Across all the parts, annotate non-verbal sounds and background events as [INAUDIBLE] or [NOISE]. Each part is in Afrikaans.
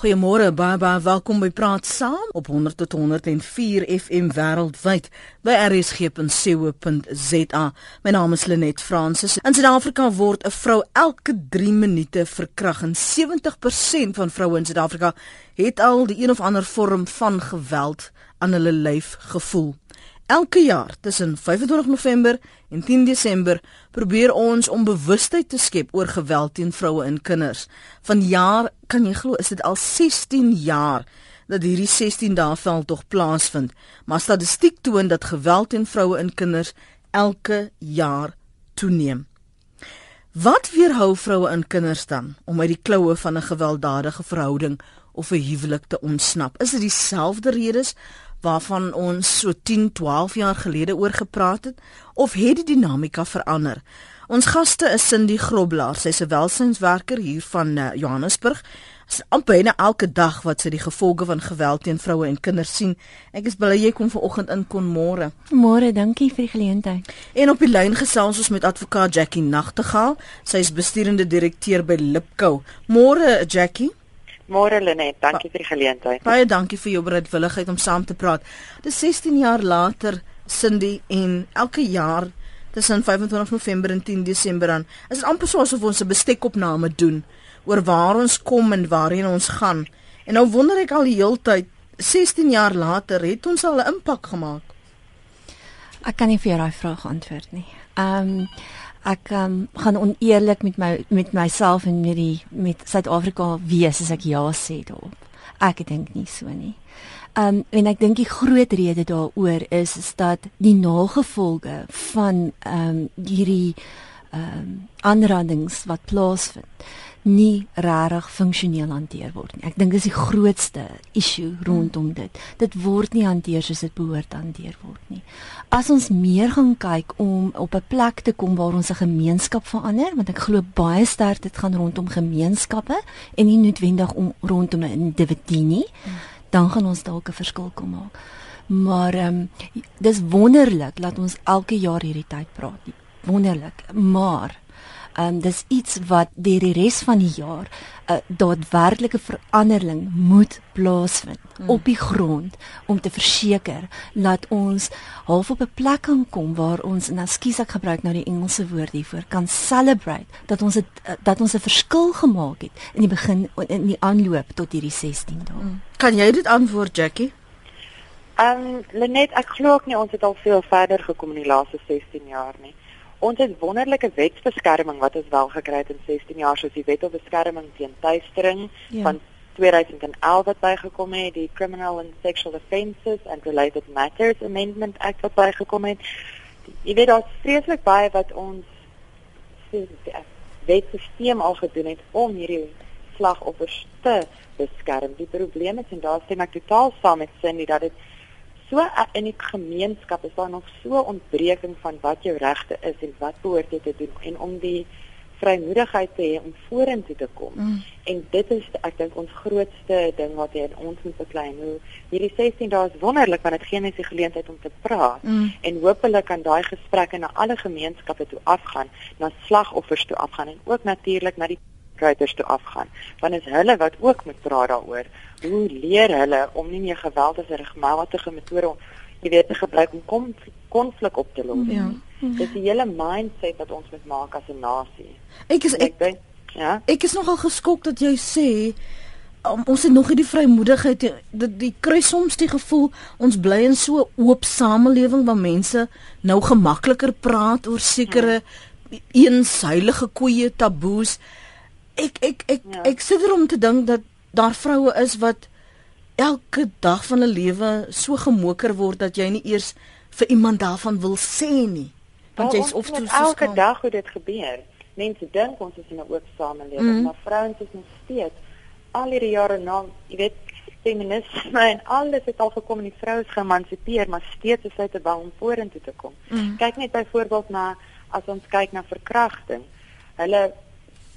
Goeiemôre, baie baie welkom by Praat Saam op 100 tot 104 FM wêreldwyd by rsg.co.za. My naam is Lenet Fransis. In Suid-Afrika word 'n vrou elke 3 minute verkragt en 70% van vroue in Suid-Afrika het al die een of ander vorm van geweld aan hulle lyf gevoel. Elke jaar tussen 25 November en 10 Desember probeer ons om bewustheid te skep oor geweld teen vroue en kinders. Vanjaar, kan jy glo, is dit al 16 jaar dat hierdie 16 dae val tog plaasvind. Maar statistiek toon dat geweld teen vroue en kinders elke jaar toeneem. Wat weerhou vroue en kinders dan om uit die kloue van 'n gewelddadige verhouding of 'n huwelik te ontsnap? Is dit dieselfde redes waarvan ons so 10, 12 jaar gelede oor gepraat het of het die dinamika verander? Ons gaste is Cindy Groblaar, sy's 'n welsynswerker hier van uh, Johannesburg. Sy amper elke dag wat sy die gevolge van geweld teen vroue en kinders sien. Ek is bly jy kom vanoggend in kon môre. Môre, dankie vir die geleentheid. En op die lyn gesels ons met advokaat Jackie Nagtegaal. Sy is besturende direkteur by Lipco. Môre Jackie. Môre Lenet, dankie vir die geleentheid. Baie dankie vir jou bereidwilligheid om saam te praat. Dis 16 jaar later, Cindy, en elke jaar tussen 25 November en 10 Desember dan, is dit amper soos of ons 'n bestekopname doen oor waar ons kom en waarheen ons gaan. En nou wonder ek al die heeltyd, 16 jaar later, het ons al 'n impak gemaak? Ek kan nie vir jou daai vraag antwoord nie. Ehm um, ek um, gaan oneerlik met my met myself en met die met Suid-Afrika wees as ek ja sê daarop. Ek dink nie so nie. Um, en ek dink die groot rede daaroor is is dat die nagevolge van um, hierdie um, aanrandings wat plaasvind nie regtig funksioneel hanteer word nie. Ek dink dis die grootste issue rondom dit. Dit word nie hanteer soos dit behoort hanteer word nie. As ons meer gaan kyk om op 'n plek te kom waar ons 'n gemeenskap verander, want ek glo baie sterk dit gaan rondom gemeenskappe en nie noodwendig om rondom 'n individu nie, dan gaan ons dalk 'n verskil kom maak. Maar ehm um, dis wonderlik dat ons elke jaar hierdie tyd praat. Wonderlik, maar um, dis iets wat deur die res van die jaar 'n uh, daadwerklike verandering moet plaasvind mm. op die grond om te verseker dat ons half op 'n plek kan kom waar ons en ekskuus ek gebruik nou die Engelse woord hiervoor kan celebrate dat ons het, uh, dat ons 'n verskil gemaak het in die begin in die aanloop tot hierdie 16 dae. Mm. Kan jy dit antwoord Jackie? Ehm um, Lenet, ek glo ook nie ons het al veel verder gekom in die laaste 16 jaar nie. Ons het wonderlike wetsbeskerming wat ons wel gekry het in 16 jaar soos die wet op beskerming teen tuistering ja. van 2011 wat bygekom het, die Criminal and Sexual Offences and Related Matters Amendment Act wat bygekom het. Jy weet daar's vreeslik baie wat ons wetstelsel al gedoen het om hierdie slagoffers te beskerm. Die probleem is en daar stem ek totaal saam met Cindy dat dit so in die gemeenskap is daar nog so ontbreking van wat jou regte is en wat behoort jy te doen en om die vrymoedigheid te hê om vorentoe te kom. Mm. En dit is ek dink ons grootste ding wat jy in ons moet beklein. Hoe hierdie 16 dae is wonderlik want dit gee net die geleentheid om te praat mm. en hopelik kan daai gesprekke na alle gemeenskappe toe afgaan, na slagoffers toe afgaan en ook natuurlik na die kruiters toe afgaan. Want is hulle wat ook moet praat daaroor. Hoe leer hulle om nie meer geweld as 'n regmatige metode jy weet te gebruik om konflik op te los. Ja. Dis die hele mindset wat ons moet maak as 'n nasie. Ek is ek, ek denk, ja. Ek is nogal geskok dat jy sê um, ons het nog nie die vrymoedigheid die, die kry soms die gevoel ons bly in so 'n oop samelewing waar mense nou gemakliker praat oor sekere hmm. eens heilige koeie taboes ek ek ek ja. ek sit er om te dink dat daar vroue is wat elke dag van 'n lewe so gemoker word dat jy nie eers vir iemand daarvan wil sê nie. Want jy's of toe elke kan... dag hoe dit gebeur. Mense dink ons is in 'n oop samelewing, mm -hmm. maar vrouens is nog steeds al hierdie jare na, jy weet, feminisme en alles het al gekom en die vroue is geëmansipeer, maar steeds is sy te bang om vorentoe te kom. Mm -hmm. Kyk net byvoorbeeld na as ons kyk na verkrachting. Hulle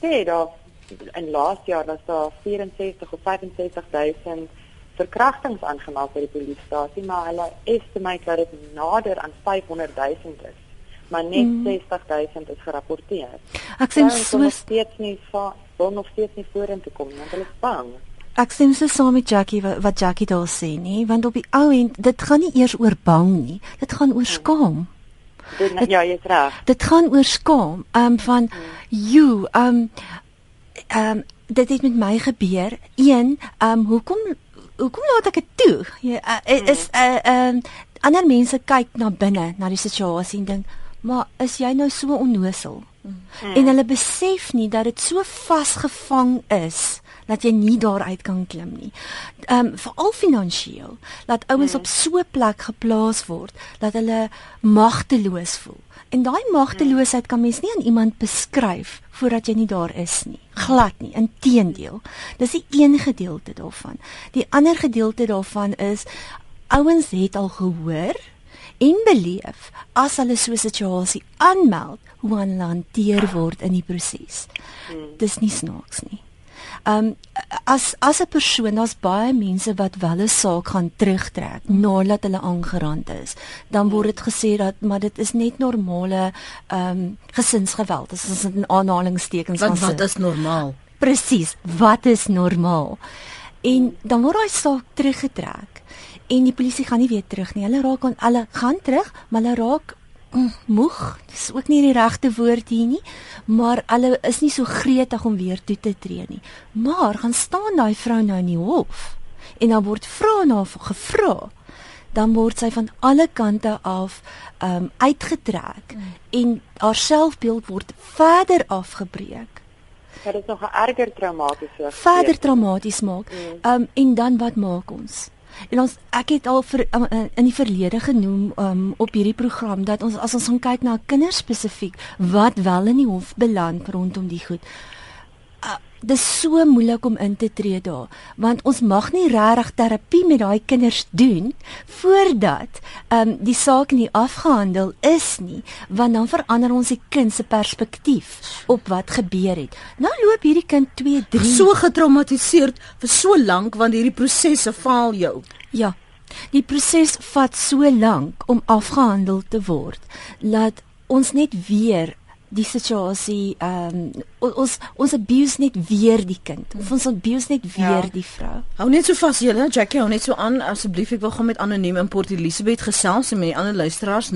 sê daar in laaste jaar was daar 64 of 65000 verkrachtings aangemeld by die polisiestasie, maar hulle estimate dat dit nader aan 500000 is. Maar net mm. 60000 is gerapporteer. Ek sien so steeds nie so nog steeds nie vorentoe kom want hulle is bang. Ek stem so saam met Jackie wat, wat Jackie daar sê nie, want op die ou end dit gaan nie eers oor bang nie. Dit gaan oor skaam. Dit, ja, jy's reg. Dit gaan oor skaam. Ehm um, van you, ehm um, ehm um, dit het met my gebeur. Een, ehm um, hoekom hoekom laat ek dit toe? Jy uh, is 'n uh, ehm uh, ander mense kyk na binne na die situasie en dink, "Maar is jy nou so onnosel?" Mm. En hulle besef nie dat dit so vasgevang is dat jy nie daaruit kan klim nie. Ehm um, veral finansiëel dat ouens mm. op so 'n plek geplaas word dat hulle magteloos voel. En daai magteloosheid kan mens nie aan iemand beskryf voordat jy nie daar is nie. Glad nie, inteendeel. Dis die een gedeelte daarvan. Die ander gedeelte daarvan is ouens het al gehoor en beleef as hulle so 'n situasie aanmeld hoe hulle hanteer word in die proses. Hmm. Dis nie snaaks nie. Um as as 'n persoon, daar's baie mense wat wel 'n saak gaan terugtrek nadat hulle aangerand is. Dan word dit gesê dat maar dit is net normale um gesinsgeweld. Dit is in aanhalingstekens van wat is normaal? Presies, wat is normaal? En dan word daai saak teruggetrek en die polisie gaan nie weer terug nie. Hulle raak aan hulle gaan terug, maar hulle raak moeg. Dis ook nie die regte woord hier nie, maar hulle is nie so gretig om weer toe te tree nie. Maar gaan staan daai vrou nou in die hof en dan word vra na gevra. Dan word sy van alle kante af um, uitgetrek mm. en haar selfbeeld word verder afgebreek. Dit is nog 'n erger traumatiese. Verder traumaties maak. Mm. Um, en dan wat maak ons? En ons ek het al vir, um, in die verlede genoem um, op hierdie program dat ons as ons gaan kyk na kinders spesifiek wat wel in die hof beland rondom die goed. Uh, dis so moeilik om in te tree daar want ons mag nie regtig terapie met daai kinders doen voordat ehm um, die saak nie afgehandel is nie want dan verander ons die kind se perspektief op wat gebeur het. Nou loop hierdie kind 2 3 so getraumatiseerd vir so lank want hierdie prosesse faal jou. Ja die proses vat so lank om afgehandel te word dat ons net weer die situasie ehm um, ons ons abuse net weer die kind. Ons abuse net weer ja. die vrou. Hou net so vas julle, Jackie, hou net so aan asseblief. Ek wil gaan met anoniem in Port Elizabeth gesels en met die ander luisteraars 0891104553.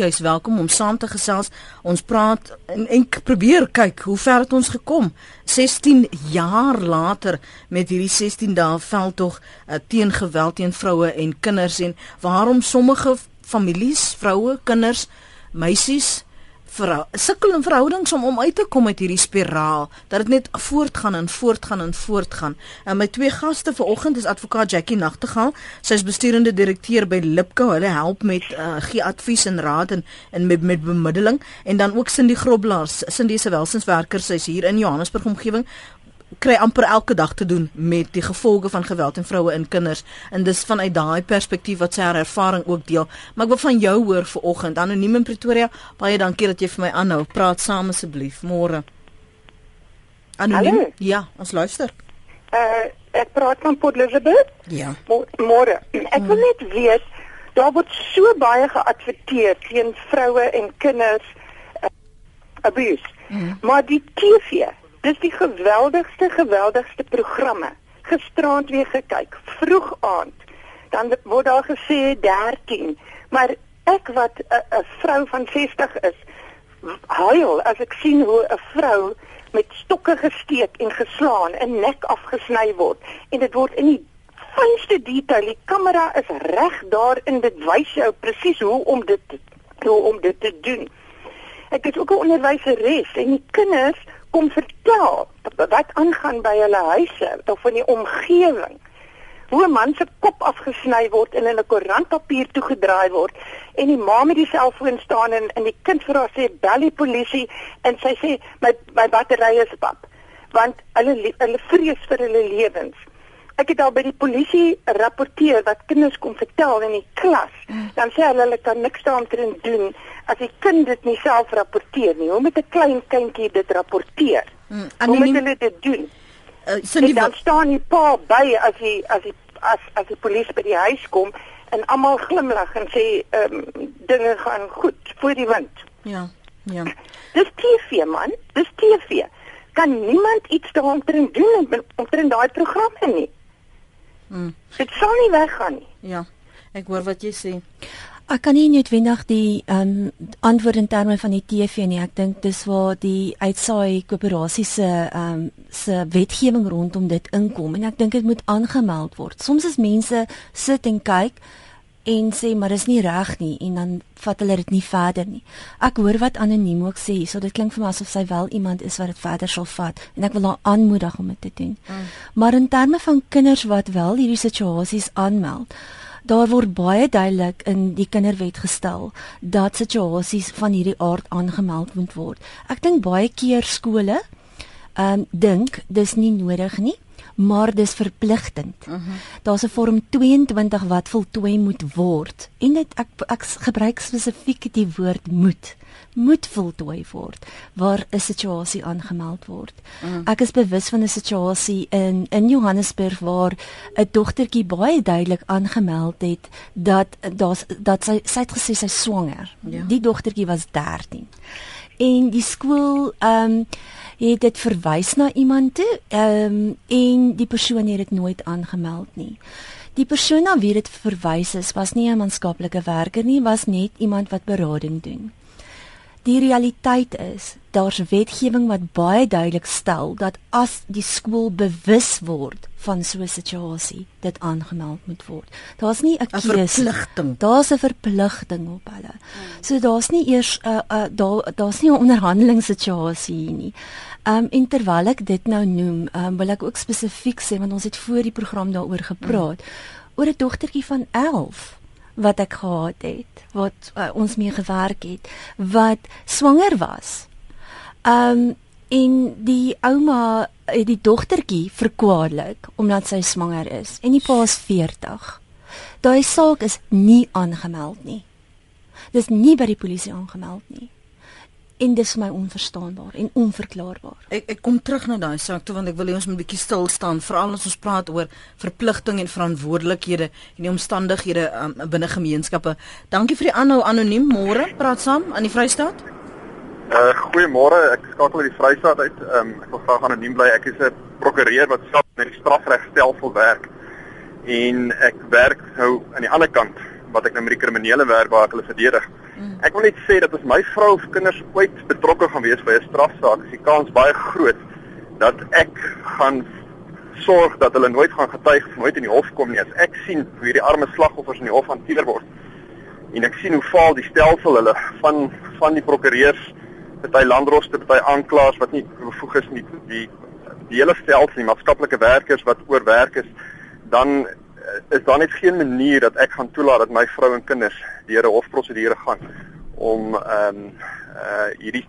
Jy's welkom om saam te gesels. Ons praat en, en probeer kyk hoe ver het ons gekom. 16 jaar later met hierdie 16 dae veldtog uh, teen geweld teen vroue en kinders en waarom sommige families, vroue, kinders meisies sukkel in verhoudings om om uit te kom uit hierdie spiraal dat dit net voortgaan en voortgaan en voortgaan. En my twee gaste vanoggend is advokaat Jackie Nagtegaal. Sy is besturende direkteur by Lipco. Hulle help met uh, gee advies en raad en en met met bemiddeling en dan ook Cindy Groblaars. Cindy is 'n welsynswerker. Sy's hier in Johannesburg omgewing kry amper elke dag te doen met die gevolge van geweld en vroue en kinders en dis vanuit daai perspektief wat sy haar ervaring ook deel. Maar ek wil van jou hoor vir oggend anoniem in Pretoria. Baie dankie dat jy vir my aanhou. Praat saam asseblief môre. Anoniem? Hallo? Ja, ons luister. Uh ek praat van Port Elizabeth. Ja. Môre. Ek wil net weet daar word so baie geadverteer teen vroue en kinders uh, abuse. Mm. Maar die TV Dis die geweldigste geweldigste programme. Gisteraand weer gekyk, vroeg aand. Dan word daar gesê 13, maar ek wat 'n vrou van 60 is, huil as ek sien hoe 'n vrou met stokke gesteek en geslaan en nek afgesny word en dit word in die fynste detail. Die kamera is reg daar en dit wys jou presies hoe om dit hoe om dit te doen. Ek is ook 'n onderwyseres en die kinders kom vertel wat aangaan by hulle huise of in die omgewing. Hoe 'n man se kop afgesny word en in 'n koerantpapier toegedraai word en die ma met die selfoon staan en en die kind vir haar sê bel die polisie en sy sê my my battery is pap want hulle hulle vrees vir hulle lewens. Ek het al by die polisie rapporteer wat kinders kom vertel in die klas. Mm. Dan sê hulle hulle kan niks daaroor doen as die kind dit nie self rapporteer nie. Hoe moet 'n klein kindjie dit rapporteer? Mm. Hoe moet hulle dit doen? Uh, dan staan die pa by as die as die as as die polisie by die huis kom en almal glimlag en sê ehm um, dinge gaan goed voor die wind. Ja. Ja. Dis TV man, dis TV kan niemand iets daaroor doen omtrent daai programme nie. Mm. Dit sal nie weggaan nie. Ja. Ek hoor wat jy sê. Ek kan nie noodwendig die ehm um, antwoord in terme van die TV nie. Ek dink dis waar die uitsaai koöperasie se ehm um, se wetgewing rondom dit inkom en ek dink dit moet aangemeld word. Soms as mense sit en kyk en sê maar dis nie reg nie en dan vat hulle dit nie verder nie. Ek hoor wat anoniem ook sê, so dit klink vir my asof sy wel iemand is wat dit verder sal vat en ek wil haar aanmoedig om dit te doen. Mm. Maar in terme van kinders wat wel hierdie situasies aanmeld, daar word baie duidelik in die kinderwet gestel dat situasies van hierdie aard aangemeld moet word. Ek dink baie keer skole ehm um, dink dis nie nodig nie maar dis verpligtend. Uh mhm. -huh. Daar's 'n vorm 22 wat voltooi moet word en dit ek ek gebruik spesifiek die woord moet moet voltooi word waar 'n situasie aangemeld word. -huh. Ek is bewus van 'n situasie in in Johannesburg waar 'n dogtertjie baie duidelik aangemeld het dat daar's dat sy sy het gesê sy swanger. Ja. Die dogtertjie was 13. En die skool ehm um, het dit verwys na iemand toe ehm um, en die persoon het dit nooit aangemeld nie. Die persoon na wie dit verwys is, was nie 'n maatskaplike werker nie, was net iemand wat berading doen. Die realiteit is, daar's wetgewing wat baie duidelik stel dat as die skool bewus word van so 'n situasie, dit aangemeld moet word. Daar's nie 'n verpligting. Daar's 'n verpligting op hulle. So daar's nie eers 'n uh, uh, daar daar's nie 'n onderhandelingssituasie nie. Um en terwyl ek dit nou noem, um, wil ek ook spesifiek sê want ons het voor die program daaroor gepraat mm. oor 'n dogtertjie van 11 wat ek gehad het, wat uh, ons mee gewerk het, wat swanger was. Um en die ouma het die dogtertjie verkwaadelik omdat sy swanger is en die pa is 40. Daai saak is nie aangemeld nie. Dis nie by die polisie aangemeld nie en dis my onverstaanbaar en onverklaarbaar. Ek ek kom terug na daai saak toe want ek wil hê ons moet 'n bietjie stil staan veral as ons praat oor verpligting en verantwoordelikhede en die omstandighede um, binne gemeenskappe. Dankie vir die aanhou anoniem môre praat saam aan die Vrystaat. Uh goeiemôre, ek skakel uit die Vrystaat uit. Um, ek wil graag anoniem bly. Ek is 'n prokureur wat self met die strafregstelsel werk en ek werk nou aan die ander kant wat ek nou met die kriminele werk waar ek hulle verdedig. Mm. Ek wil net sê dat as my vrou of kinders ooit betrokke gaan wees by 'n strafsaak, is die kans baie groot dat ek gaan sorg dat hulle nooit gaan getuig of nooit in die hof kom nie. As ek sien hoe hierdie arme slagoffers in die hof hanteer word en ek sien hoe faal die stelsel hulle van van die prokureurs, party landroste, party aanklaers wat nie bevoeg is nie, die die hele stelsel, die maatskaplike werkers wat oorwerk is, dan is daar net geen manier dat ek gaan toelaat dat my vrou en kinders deur 'n hofprosedure gaan om ehm um, uh hierdie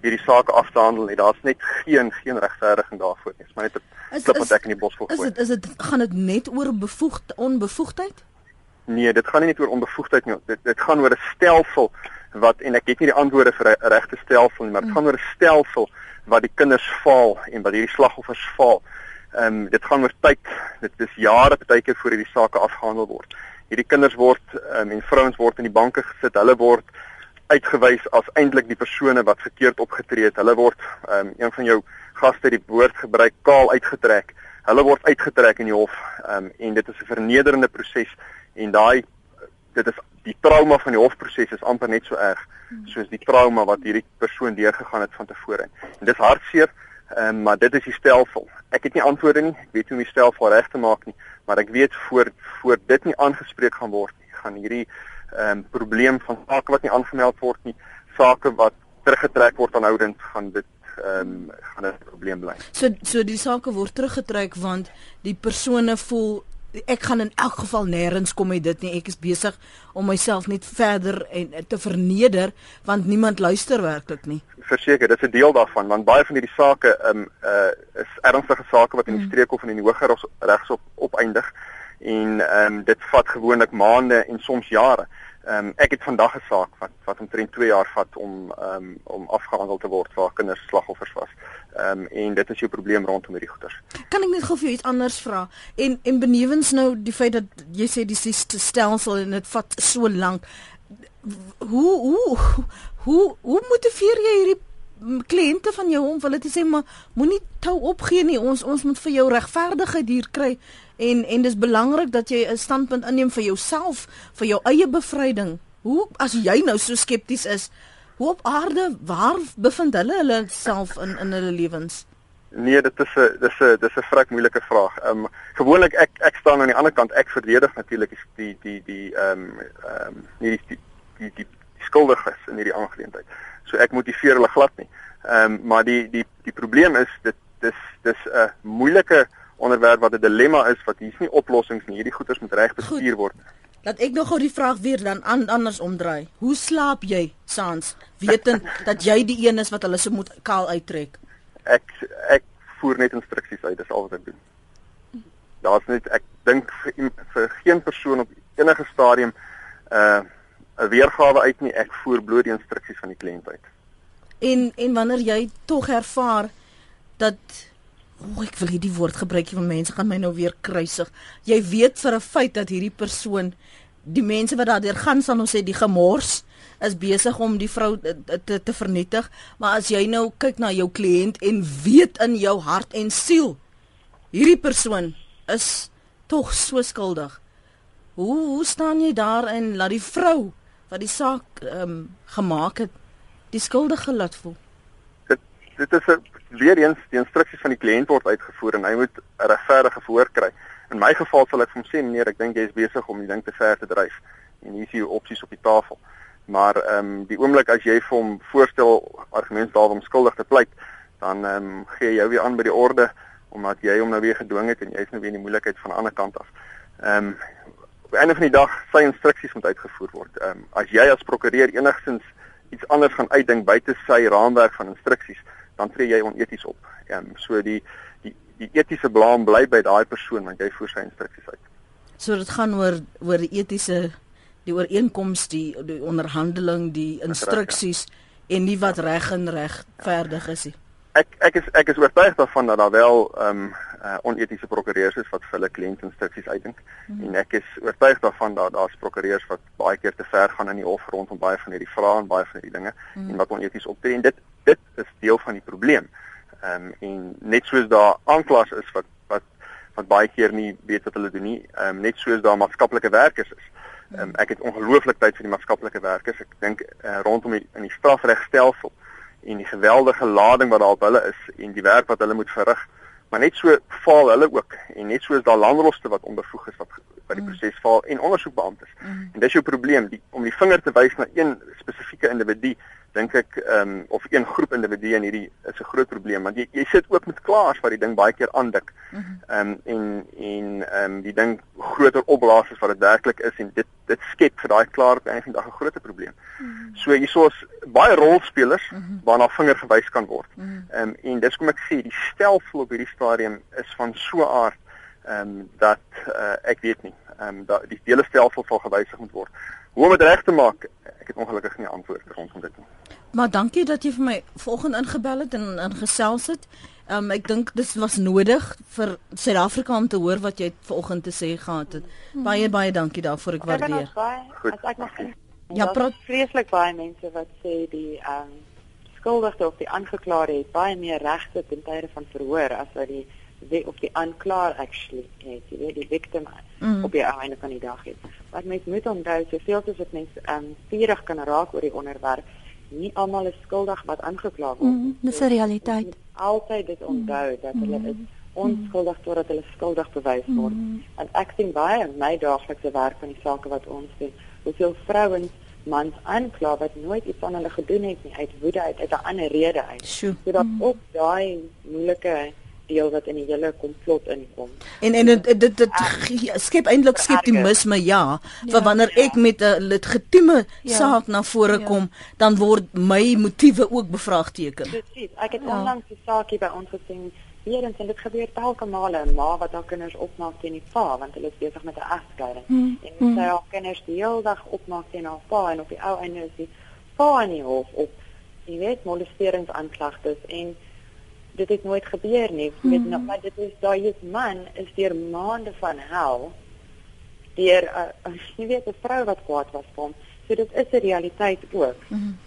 hierdie saak af te handel nie. Daar's net geen geen regverdiging daarvoor nie. Dit is maar net 'n klip wat ek in die bos volgooi. Is dit is dit gaan dit net oor bevoegd onbevoegdheid? Nee, dit gaan nie net oor onbevoegdheid nie. Dit dit gaan oor 'n stelsel wat en ek het nie die antwoorde vir 'n regte stelsel nie, maar dit mm. gaan oor 'n stelsel wat die kinders faal en wat hierdie slagoffers faal. Ehm um, dit gaan oor tyd. Dit is jare partykeer voor hierdie sake afgehandel word. Hierdie kinders word um, en vrouens word in die banke gesit. Hulle word uitgewys as eintlik die persone wat verkeerd opgetree het. Hulle word ehm um, een van jou gaste die woord gebruik kaal uitgetrek. Hulle word uitgetrek in die hof ehm um, en dit is 'n vernederende proses en daai dit is die trauma van die hofproses is amper net so erg soos die trauma wat hierdie persoon deurgegaan het van tevore. En dis hartseer, ehm um, maar dit is die stelsel. Ek het nie antwoorde nie. Ek weet hoe om die stelsel reg te maak nie, maar ek weet voor voor dit nie aangespreek gaan word nie, gaan hierdie ehm um, probleem van sake wat nie aangemeld word nie, sake wat teruggetrek word aanhoudend gaan dit ehm um, gaan 'n probleem bly. So so die sake word teruggetrek want die persone voel ek gaan in elk geval nêrens kom met dit nie. Ek is besig om myself net verder en te verneder want niemand luister werklik nie. Verseker, dit is 'n deel daarvan want baie van hierdie sake um uh is ernstige sake wat in die mm. streekhof en in die hoër regsop opeindig en um dit vat gewoonlik maande en soms jare. Ehm um, ek het vandag 'n saak wat wat omtrent 2 jaar vat om ehm um, om afgehandel te word waar kinders slagoffers was. Ehm um, en dit is jou probleem rondom hierdie goeters. Kan ek net gou vir jou iets anders vra? En en benewens nou die feit dat jy sê die stelsel en dit vat so lank. Hoe hoe hoe hoe motiveer jy hierdie kliënte van jou om hulle te sê maar moenie tou opgee nie. Ons ons moet vir jou regverdigheid hier kry en en dis belangrik dat jy 'n standpunt inneem vir jouself, vir jou eie bevryding. Hoe as jy nou so skepties is, hoe op aarde waar bevind hulle hulle self in in hulle lewens? Nee, dit is 'n dis 'n dis 'n vrek moeilike vraag. Ehm um, gewoonlik ek ek staan aan die ander kant. Ek verdedig natuurlik die die die ehm um, ehm um, nie die die die, die, die skuldiges in hierdie aangeleentheid. So ek motiveer hulle glad nie. Ehm um, maar die die die probleem is dit dis dis 'n moeilike onderwerp wat 'n dilemma is wat hier's nie oplossings nie. Hierdie goeters moet reg bestuur word. Laat ek nog gou die vraag weer dan an, anders omdraai. Hoe slaap jy, Sans, wetend [LAUGHS] dat jy die een is wat hulle se moet kaal uittrek? ek ek voer net instruksies uit, dis al wat ek doen. Daar's net ek dink vir, vir geen persoon op enige stadium uh, 'n weergawe uit nie, ek voer bloot die instruksies van die kliënt uit. En en wanneer jy tog ervaar dat o, oh, ek wil hierdie woord gebruik van mense gaan my nou weer kruisig. Jy weet vir 'n feit dat hierdie persoon die mense wat daardeur gaan sal ons sê die gemors is besig om die vrou te te vernietig, maar as jy nou kyk na jou kliënt en weet in jou hart en siel hierdie persoon is tog so skuldig. Hoe hoe staan jy daar en laat die vrou wat die saak ehm um, gemaak het die skuldige laat voel? Dit dit is 'n weer eens die instruksies van die kliënt word uitgevoer en hy moet 'n regverdige verhoor kry. In my geval sal ek vir hom sê meneer, ek dink jy is besig om die ding te ver te dryf en hier is die opsies op die tafel. Maar ehm um, die oomblik as jy vir hom voorstel argumente daarom skuldig te pleit, dan ehm um, gee jy weer aan by die orde omdat jy hom nou weer gedwing het en jy is nou weer in die moeilikheid van die ander kant af. Ehm um, op 'n einde van die dag sy instruksies moet uitgevoer word. Ehm um, as jy as prokureur enigstens iets anders gaan uitdink buite sy raamwerk van instruksies, dan tree jy oneties op. Ehm um, so die die die etiese blaam bly by daai persoon want jy voer sy instruksies uit. So dit gaan oor oor die etiese die ooreenkoms, die die onderhandeling, die instruksies en nie wat reg en regverdig is nie. Ek ek is ek is oortuig daarvan dat daar wel ehm um, uh, onetiese prokureurs is wat vir hulle kliënte instruksies uitdink mm -hmm. en ek is oortuig daarvan dat daar's prokureurs wat baie keer te ver gaan in die hof rondom baie van hierdie vrae en baie van hierdie dinge mm -hmm. en wat oneties optree en dit dit is deel van die probleem. Ehm um, en net soos daar aanklas is wat wat wat baie keer nie weet wat hulle doen nie, ehm um, net soos daar maatskaplike werkers is Um, ek het ongelooflik tyd vir die maatskaplike werkers. Ek dink uh, rondom die, in die strafregstelsel en die geweldige lading wat daar op hulle is en die werk wat hulle moet verrig. Maar net so faal hulle ook en net soos daar landroste wat onbevoeg is wat by die mm. proses faal en ondersoekbeamptes. Mm. En dis jou probleem die, om die vinger te wys na een spesifieke individu dink ek ehm um, of een groep individue in hierdie is 'n groot probleem want jy jy sit ook met klaars wat die ding baie keer aandik. Mhm. Ehm um, en en ehm um, die ding groter opblaas as wat dit werklik is en dit dit skep vir daai klaar op einde dag 'n groot probleem. Mm -hmm. So hierso is baie rolspelers mm -hmm. waarna vinger gewys kan word. Mhm. Ehm mm um, en dis kom ek sê die stelsel op hierdie stadium is van so aard ehm um, dat uh, ek weet nie ehm um, dat die hele stelsel sal gewysig moet word. Hoe om dit reg te maak, ek het ongelukkig nie antwoord rondom dit nie. Maar dankie dat jy vir my vanoggend ingebel het en ingesels het. Ehm um, ek dink dit was nodig vir Suid-Afrika om te hoor wat jy vanoggend te sê gehad het. Baie baie dankie daarvoor, ek waardeer. As ek nog Ja, praat vreeslik baie mense wat sê die ehm um, skuldigde of die aangeklaerde het baie meer regte ten tye van verhoor as wat die of die aanklaer actually het, jy weet die victim mm. op die einde van die dag het. Wat mens moet onthou, soveel soos wat mense ehm um, vurig kan raak oor die onderwerp, nie almal is skuldig wat aangekla word. Mm, dis 'n realiteit. Altyd dit onthou dat hulle mm. is onskuldig totdat hulle skuldig bewys word. Mm. En ek sien baie in my daaglikse werk van die sake wat ons doen, hoeveel vrouens mans aankla wat nooit iets aan hulle gedoen het nie uit woede uit uit 'n ander rede uit. So dat mm. op daai moeilike deel wat in die hele komplot inkom. En en dit dit, dit skep eintlik skeptisisme ja, ja, vir wanneer ja. ek met 'n legitieme ja. saak na vore ja. kom, dan word my motiewe ook bevraagteken. Presies. Ek het ja. onlangs 'n saakie by ons gesien Hier en dit gebeur telke male, maar wat haar kinders opmaak teen die pa want hulle is besig met 'n egskeiding. Hmm. En hmm. sy haar kinders die hele dag opmaak teen haar pa en op die ou einde is die pa in die hof op jy weet molesteringsaanklagtes en dit het nooit gebeur nie. Mm. Weet nou, maar dit is daai man is deur maande van hel deur 'n uh, jy weet 'n vrou wat kwaad was vir hom. So dit is 'n realiteit ook. Mm.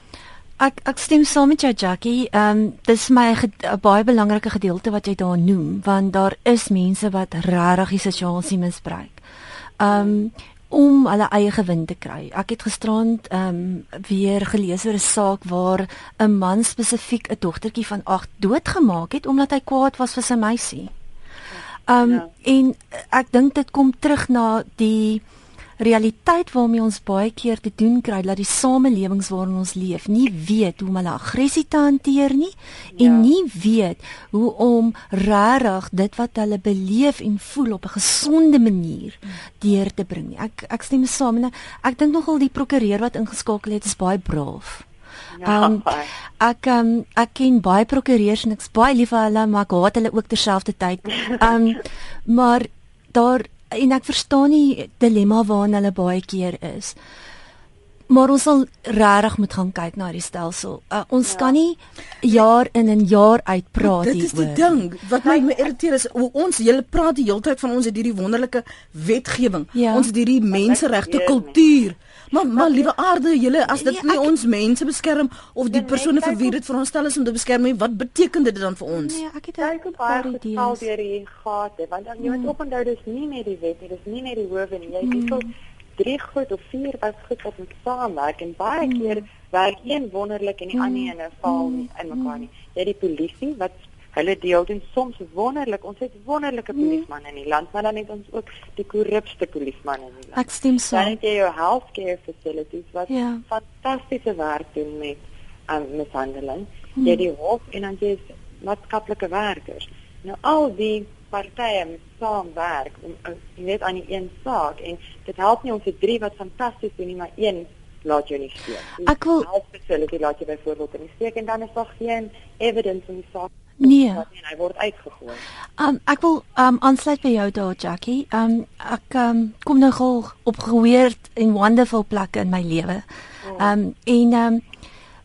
Ek ek stem saam met jou Jackie. Ehm um, dis my 'n baie belangrike gedeelte wat jy daar noem want daar is mense wat regtig die situasie misbruik. Ehm um, om hulle eie gewin te kry. Ek het gisterand ehm um, weer gelees oor 'n saak waar 'n man spesifiek 'n dogtertjie van 8 doodgemaak het omdat hy kwaad was vir sy meisie. Ehm um, ja. en ek dink dit kom terug na die realiteit waarmee ons baie keer te doen kry dat die samelewings waarin ons leef nie weet hoe om hulle aggressie te hanteer nie ja. en nie weet hoe om regtig dit wat hulle beleef en voel op 'n gesonde manier deur te bring nie. Ek ek stem saam en ek dink nogal die prokureur wat ingeskakel het is baie braaf. Ja, um, [LAUGHS] ek um, ek ken baie prokureurs en ek's baie lief vir hulle maar ek haat hulle ook terselfdertyd. [LAUGHS] Um maar daar en ek verstaan die dilemma waarna hulle baie keer is. Maar ons sal regtig moet gaan kyk na die stelsel. Uh, ons ja. kan nie jaar in en jaar uit praat hieroor. Dit is die ding wat my irriteer is ons hele praat die hele tyd van ons het hierdie wonderlike wetgewing. Ja. Ons het hierdie menseregte kultuur. Maar maar liewe aarde, julle as dit nee, nie ek, ons mense beskerm of die persone vir wie dit veronderstel is om te beskerm nie, wat beteken dit dan vir ons? Nee, ek het baie baie geval deur die gate, want dan jy moet hmm. ophou dis nie net die wet nie, dis nie net die howe nie. Jy hmm. Drie goed of vier wat goed wat met saamwerk en baie hmm. keer werk een wonderlik en die hmm. ander ene val nie in mekaar nie. Jy het die polisie wat hulle deel doen soms wonderlik. Ons het wonderlike nee. polismanne in die land, maar dan het ons ook die korrupste polismanne in die land. Ek stem saam. Dan het jy jou healthcare facilities wat ja. fantastiese werk doen met aan um, mishandeling. Hmm. Jy die hof en dan jy maatskaplike werkers. Nou al die partye moet saamwerk om uh, net aan die een saak en dit help nie ons het drie wat fantasties doen nie, maar een laat jou nie steek. Ek wil help facility laat jy byvoorbeeld in die steek en dan is daar geen evidence om die saak Nee. En hy word uitgegooi. Um ek wil um aansluit by jou daar Jackie. Um ek um kom nou gou op gehoord en wonderful plekke in my lewe. Um en um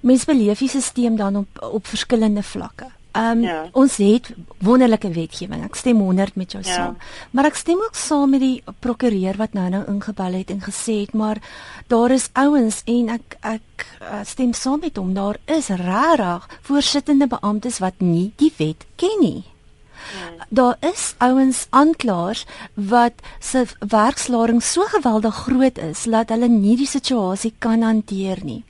mens beleef die stelsel dan op op verskillende vlakke. Um, ja. ons het wonderlike wetgewing. Ek stem 100 met jou ja. saam. Maar ek stem ook saam met die prokureur wat nou nou ingebel het en gesê het maar daar is ouens en ek ek uh, stem saam met hom. Daar is regtig voorsittende beamptes wat nie die wet ken nie. Ja. Daar is ouens aanklaers wat se werkslaring so geweldig groot is dat hulle nie die situasie kan hanteer nie.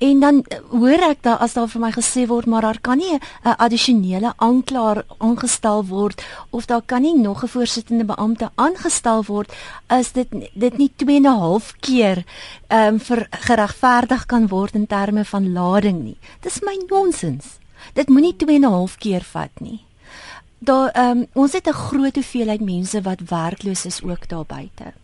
En dan eh, hoor ek daar as daar vir my gesê word maar daar kan nie 'n addisionele aanklaer aangestel word of daar kan nie nog 'n voorsittende beampte aangestel word as dit dit nie 2 en 'n half keer ehm um, geregverdig kan word in terme van lading nie. Dis my nonsens. Dit moenie 2 en 'n half keer vat nie. Daar ehm um, ons het 'n groot hoeveelheid mense wat werkloos is ook daar buite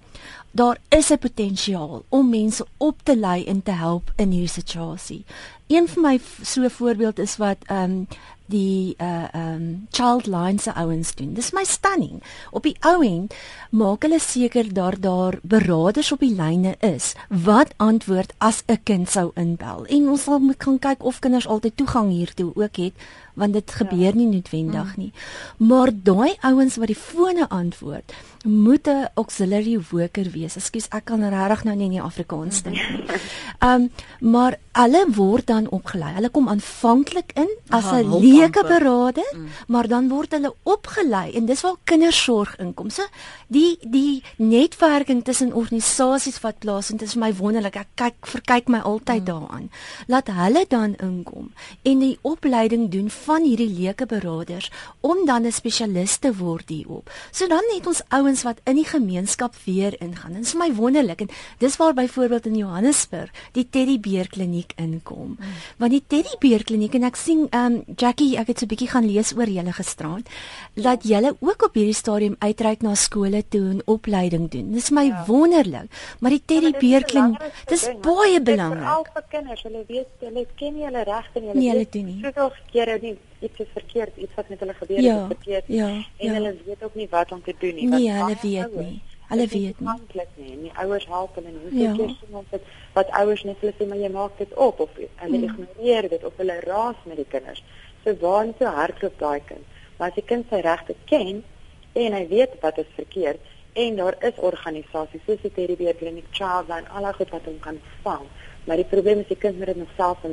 daar is 'n potensiaal om mense op te lei en te help in hierdie situasie. Een van my so voorbeeld is wat ehm um, die uh ehm um, child line se ouens doen. Dis my stunning. Op die ou end maak hulle seker daar daar beraders op die lyne is wat antwoord as 'n kind sou inbel. En ons sal moet gaan kyk of kinders altyd toegang hiertoe ook het want dit gebeur ja. nie noodwendig mm. nie. Maar daai ouens wat die fone antwoord, moet 'n auxiliary worker wees. Ekskuus, ek kan regtig nou nie in die Afrikaans dink nie. [LAUGHS] Ehm um, maar hulle word dan opgelei. Hulle kom aanvanklik in as 'n leuke beraader, mm. maar dan word hulle opgelei en dis waar kindersorg inkom. So die die netwerking tussen organisasies wat plaasvind is vir my wonderlik. Ek kyk verkyk my altyd mm. daaraan. Laat hulle dan inkom en die opleiding doen van hierdie leuke beraders om dan 'n spesialis te word hierop. So dan het ons ouens wat in die gemeenskap weer ingaan. Dit is vir my wonderlik en dis waar byvoorbeeld in Johannesburg die Teddybeer kliniek inkom. Mm. Want die Teddybeer kliniek en ek sien um Jackie, ek het so 'n bietjie gaan lees oor julle gisterand, dat julle ook op hierdie stadium uitreik na skole toe en opleiding doen. Dis my ja. wonderlik. Maar die Teddybeer kliniek, dis baie belangrik. Vir al die kinders, hulle weet hulle ken nie hulle regte nie. Hulle nee, hulle doen nie. Soveel kere die iets is verkeerd, iets wat met hulle gebeur ja, het verkeerd. Ja, en ja. hulle weet ook nie wat om te doen nie. Nee, hulle weet ouwers, nie. Hulle weet nie. nie. En die ouers help hulle nie. Ja. Keer sien ons dit wat ouers net hulle sê maar jy maak dit op of hulle mm. ignoreer dit of hulle raas met die kinders. So waar so hardloop daai kind. Maar as die kind sy regte ken en hy weet wat is verkeerd en daar is organisasies soos die Teddy Bear Clinic Childline al goed wat hom kan vang. Maar die probleem is die kind moet dit self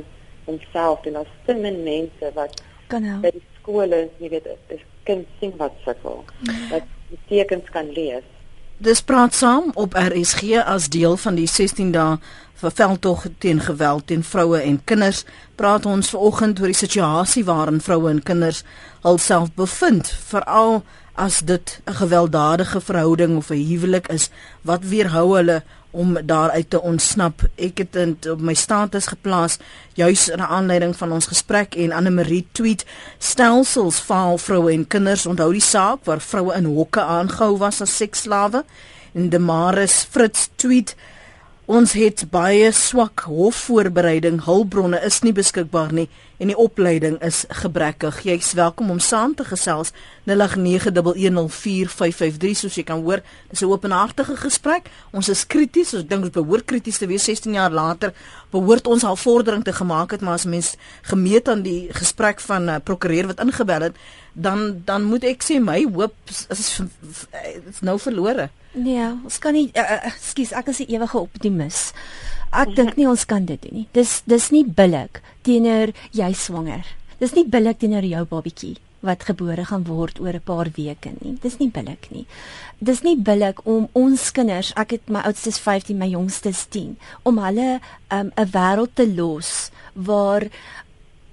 homself en daar's te min mense wat kan help. by die skole, jy weet, 'n kind sien wat sukkel. Wat die tekens kan lees. Dis praat saam op RSG as deel van die 16 dae veldtog teen geweld teen vroue en kinders. Praat ons vanoggend oor die situasie waarin vroue en kinders hulself bevind, veral as dit 'n gewelddadige verhouding of 'n huwelik is wat weerhou hulle om daaruit te ontsnap. Ek het dit op my status geplaas juis in aanleiding van ons gesprek en Anne Marie tweet stelsels faal vroue en kinders onthou die saak waar vroue in hokke aangehou was as seksslawe en Demaris Fritz tweet Ons het baie swak hofvoorbereiding, hulpbronne is nie beskikbaar nie en die opleiding is gebrekkig. Jy's welkom om saam te gesels 0891104553 soos jy kan hoor. Dis 'n openhartige gesprek. Ons is krities, ons dink dit behoort krities te wees 16 jaar later. Behoort ons al vordering te gemaak het, maar as mens gemeet aan die gesprek van 'n uh, prokureur wat ingebel het, dan dan moet ek sê my hoop is, is, is nou verlore. Nee, ons kan nie ekskuus, uh, ek is 'n ewige optimis. Ek dink nie ons kan dit doen nie. Dis dis nie billik teenoor jy swanger. Dis nie billik teenoor jou babatjie wat gebore gaan word oor 'n paar weke nie. Dis nie billik nie. Dis nie billik om ons kinders, ek het my oudstes 15, my jongstes 10, om hulle um, 'n um, wêreld te los waar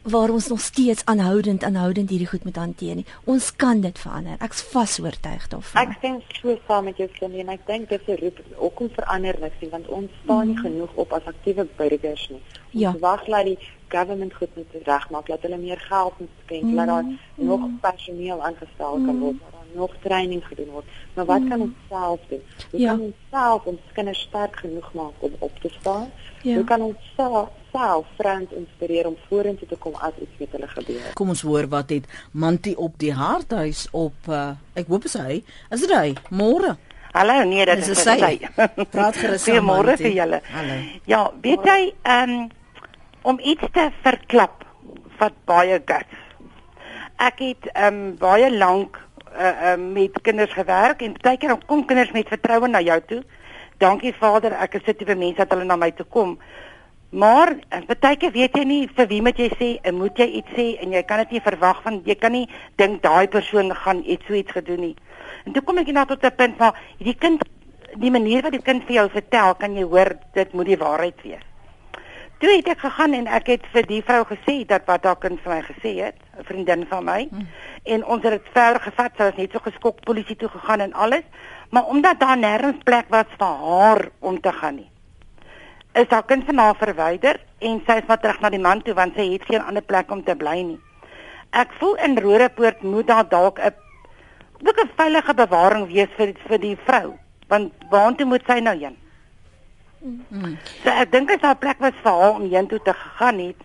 waar ons nog steeds aanhoudend aanhoudend hierdie goed moet hanteer nie. Ons kan dit verander. Ek's vas oortuig daarvan. Ek stem so saam met jou Cindy en ek dink dit is ook om verander niks nie want ons staan nie mm. genoeg op as aktiewe burgers nie. Ons ja. wag dat die government goed moet regmaak, dat hulle meer geld moet skenk, mm. dat daar mm. nog personeel aangestel kan word, dat daar nog training gedoen word. Maar wat mm. kan ons self doen? Hoe ja. kan ons self ons kinders sterk genoeg maak om op te staan? Ja. Hoe kan ons self self vrouens inspireer om vorentoe te kom as iets met hulle gebeur. Kom ons hoor wat het Manti op die harthuis op uh, ek hoop is hy. Is dit hy? Môre. Hallo, nee, dit is, is sy. Praat gerus aan môre vir julle. Hallo. Ja, weet jy, um, om iets te verklap wat baie guts. Ek het um, baie lank uh, um, met kinders gewerk en baie keer kom kinders met vertroue na jou toe. Dankie Vader, ek is dit vir mense dat hulle na my toe kom. Maar baie keer weet jy nie vir wie moet jy sê en moet jy iets sê en jy kan dit nie verwag van jy kan nie dink daai persoon gaan iets so iets gedoen nie. En toe kom ek net tot 'n punt waar hierdie kind die manier wat die kind vir jou vertel, kan jy hoor dit moet die waarheid wees. Toe het ek gegaan en ek het vir die vrou gesê dat wat haar kind vir my gesê het, 'n vriendin van my. Hmm. En ons het dit verder gevat, sy was net so geskok polisie toe gegaan en alles, maar omdat daar nêrens plek was vir haar om te gaan nie is haar kind van haar verwyder en sy is maar terug na die man toe want sy het geen ander plek om te bly nie. Ek voel in Rodepoort moet daar dalk 'n ook 'n veilige bewaring wees vir vir die vrou want waartoe moet sy nou heen? Mm. So ek dink as haar plek was vir haar om heen toe te gegaan het,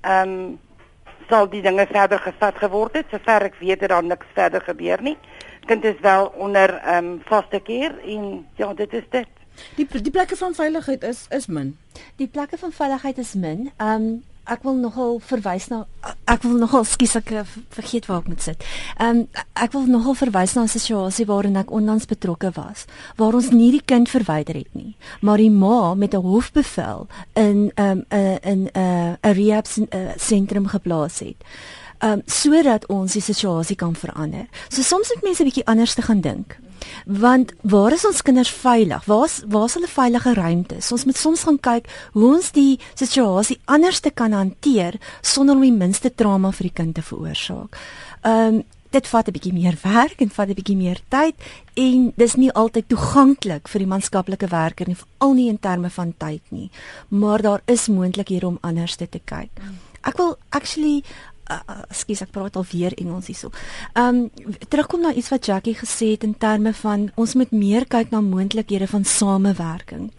ehm um, sal die dinge verder gevat geword het. Sover ek weet het daar niks verder gebeur nie. Kind is wel onder ehm um, vaste keer en ja, dit is dit. Die die plekke van veiligheid is is min. Die plekke van veiligheid is min. Ehm um, ek wil nogal verwys na ek wil nogal skus ek eh, vergeet waar ek moet sit. Ehm um, ek wil nogal verwys na 'n situasie waarin ek onlangs betrokke was waar ons nie die kind verwyder het nie, maar die ma met 'n hofbevel in ehm um, 'n uh, in 'n uh, 'n rehab sentrum geplaas het um, sodat ons die situasie kan verander. So soms moet mense 'n bietjie anders te gaan dink. Want waar is ons kinders veilig? Waar's waar's hulle veilige ruimtes? Ons moet soms gaan kyk hoe ons die situasie anders te kan hanteer sonder om die minste trauma vir die kind te veroorsaak. Ehm um, dit vat 'n bietjie meer werk en vat 'n bietjie meer tyd en dis nie altyd toeganklik vir die maatskaplike werker nie, veral nie in terme van tyd nie. Maar daar is moontlik hier om anders te kyk. Ek wil actually uh, skus ek praat al weer Engels hierso. Um, terugkom na iets wat Jackie gesê het in terme van ons moet meer kyk na moontlikhede van samewerking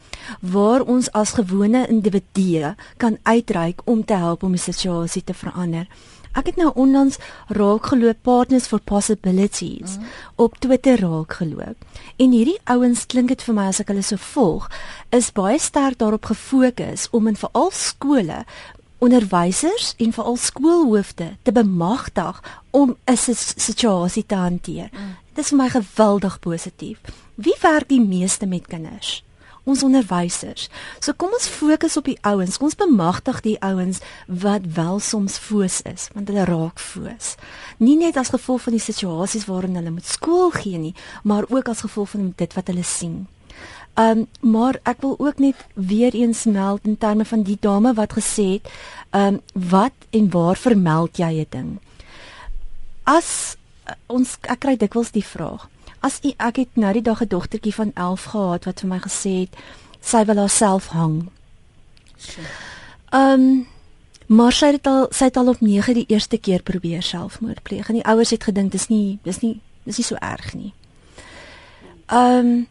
waar ons as gewone individue kan uitreik om te help om die situasie te verander. Ek het nou onlangs raak geloop Partners for Possibilities mm. op Twitter raak geloop. En hierdie ouens klink dit vir my as ek hulle so volg, is baie sterk daarop gefokus om in veral skole onderwysers en veral skoolhoofde te bemagtig om 'n situasie te hanteer. Mm. Dit is vir my geweldig positief. Wie werk die meeste met kinders? ons onderwysers. So kom ons fokus op die ouens. Kom ons bemagtig die ouens wat wel soms foos is, want hulle raak foos. Nie net as gevolg van die situasies waarin hulle moet skool gee nie, maar ook as gevolg van dit wat hulle sien. Ehm um, maar ek wil ook net weer eens meld in terme van die dame wat gesê het, ehm um, wat en waar vermeld jy 'n ding? As uh, ons ek kry dikwels die vraag. As u, ek het nou die dag 'n dogtertjie van 11 gehad wat vir my gesê het sy wil haarself hang. Ehm um, maar sy het al sy het al op 9 die eerste keer probeer selfmoord pleeg en die ouers het gedink dis nie dis nie dis nie so erg nie. Ehm um,